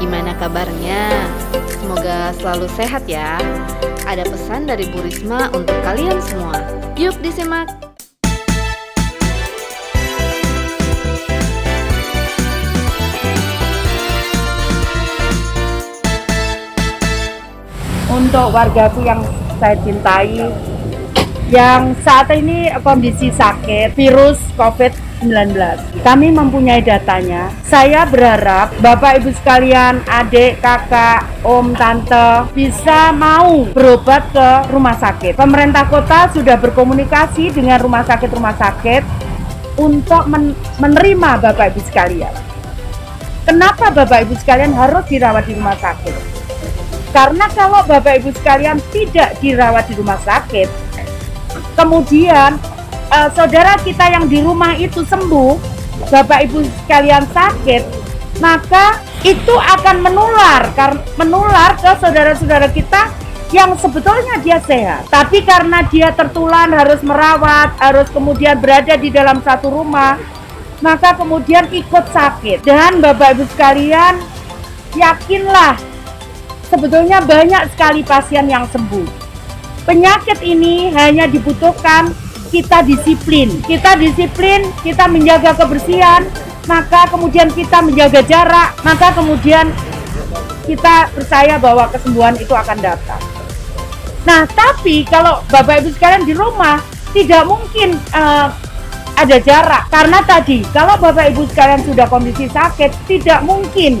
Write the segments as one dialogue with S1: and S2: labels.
S1: bagaimana kabarnya? Semoga selalu sehat ya. Ada pesan dari Bu Risma untuk kalian semua. Yuk disimak.
S2: untuk wargaku yang saya cintai yang saat ini kondisi sakit virus COVID-19. Kami mempunyai datanya. Saya berharap Bapak Ibu sekalian, adik, kakak, om, tante bisa mau berobat ke rumah sakit. Pemerintah kota sudah berkomunikasi dengan rumah sakit-rumah sakit untuk men menerima Bapak Ibu sekalian. Kenapa Bapak Ibu sekalian harus dirawat di rumah sakit? Karena kalau Bapak Ibu sekalian tidak dirawat di rumah sakit, kemudian uh, saudara kita yang di rumah itu sembuh, Bapak Ibu sekalian sakit, maka itu akan menular menular ke saudara-saudara kita yang sebetulnya dia sehat. Tapi karena dia tertular harus merawat, harus kemudian berada di dalam satu rumah, maka kemudian ikut sakit. Dan Bapak Ibu sekalian, yakinlah sebetulnya banyak sekali pasien yang sembuh. Penyakit ini hanya dibutuhkan kita disiplin. Kita disiplin, kita menjaga kebersihan, maka kemudian kita menjaga jarak, maka kemudian kita percaya bahwa kesembuhan itu akan datang. Nah, tapi kalau Bapak Ibu sekalian di rumah tidak mungkin uh, ada jarak karena tadi kalau Bapak Ibu sekalian sudah kondisi sakit tidak mungkin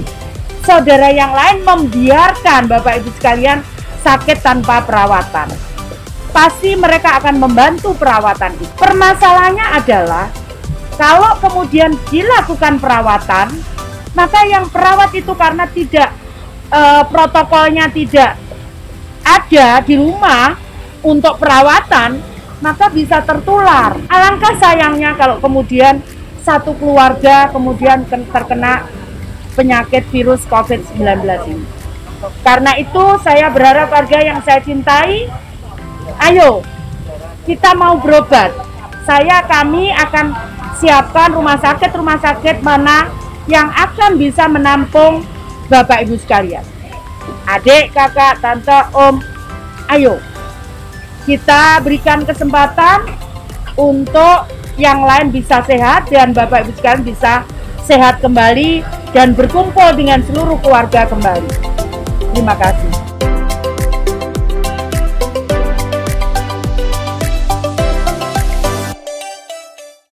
S2: saudara yang lain membiarkan Bapak Ibu sekalian sakit tanpa perawatan. Pasti mereka akan membantu perawatan itu. Permasalahannya adalah kalau kemudian dilakukan perawatan, maka yang perawat itu karena tidak e, protokolnya tidak ada di rumah untuk perawatan, maka bisa tertular. Alangkah sayangnya kalau kemudian satu keluarga kemudian terkena penyakit virus COVID-19 ini. Karena itu saya berharap warga yang saya cintai, ayo kita mau berobat. Saya kami akan siapkan rumah sakit rumah sakit mana yang akan bisa menampung Bapak Ibu sekalian. Adik, kakak, tante, om, ayo kita berikan kesempatan untuk yang lain bisa sehat dan Bapak Ibu sekalian bisa sehat kembali dan berkumpul dengan seluruh keluarga kembali. Terima kasih.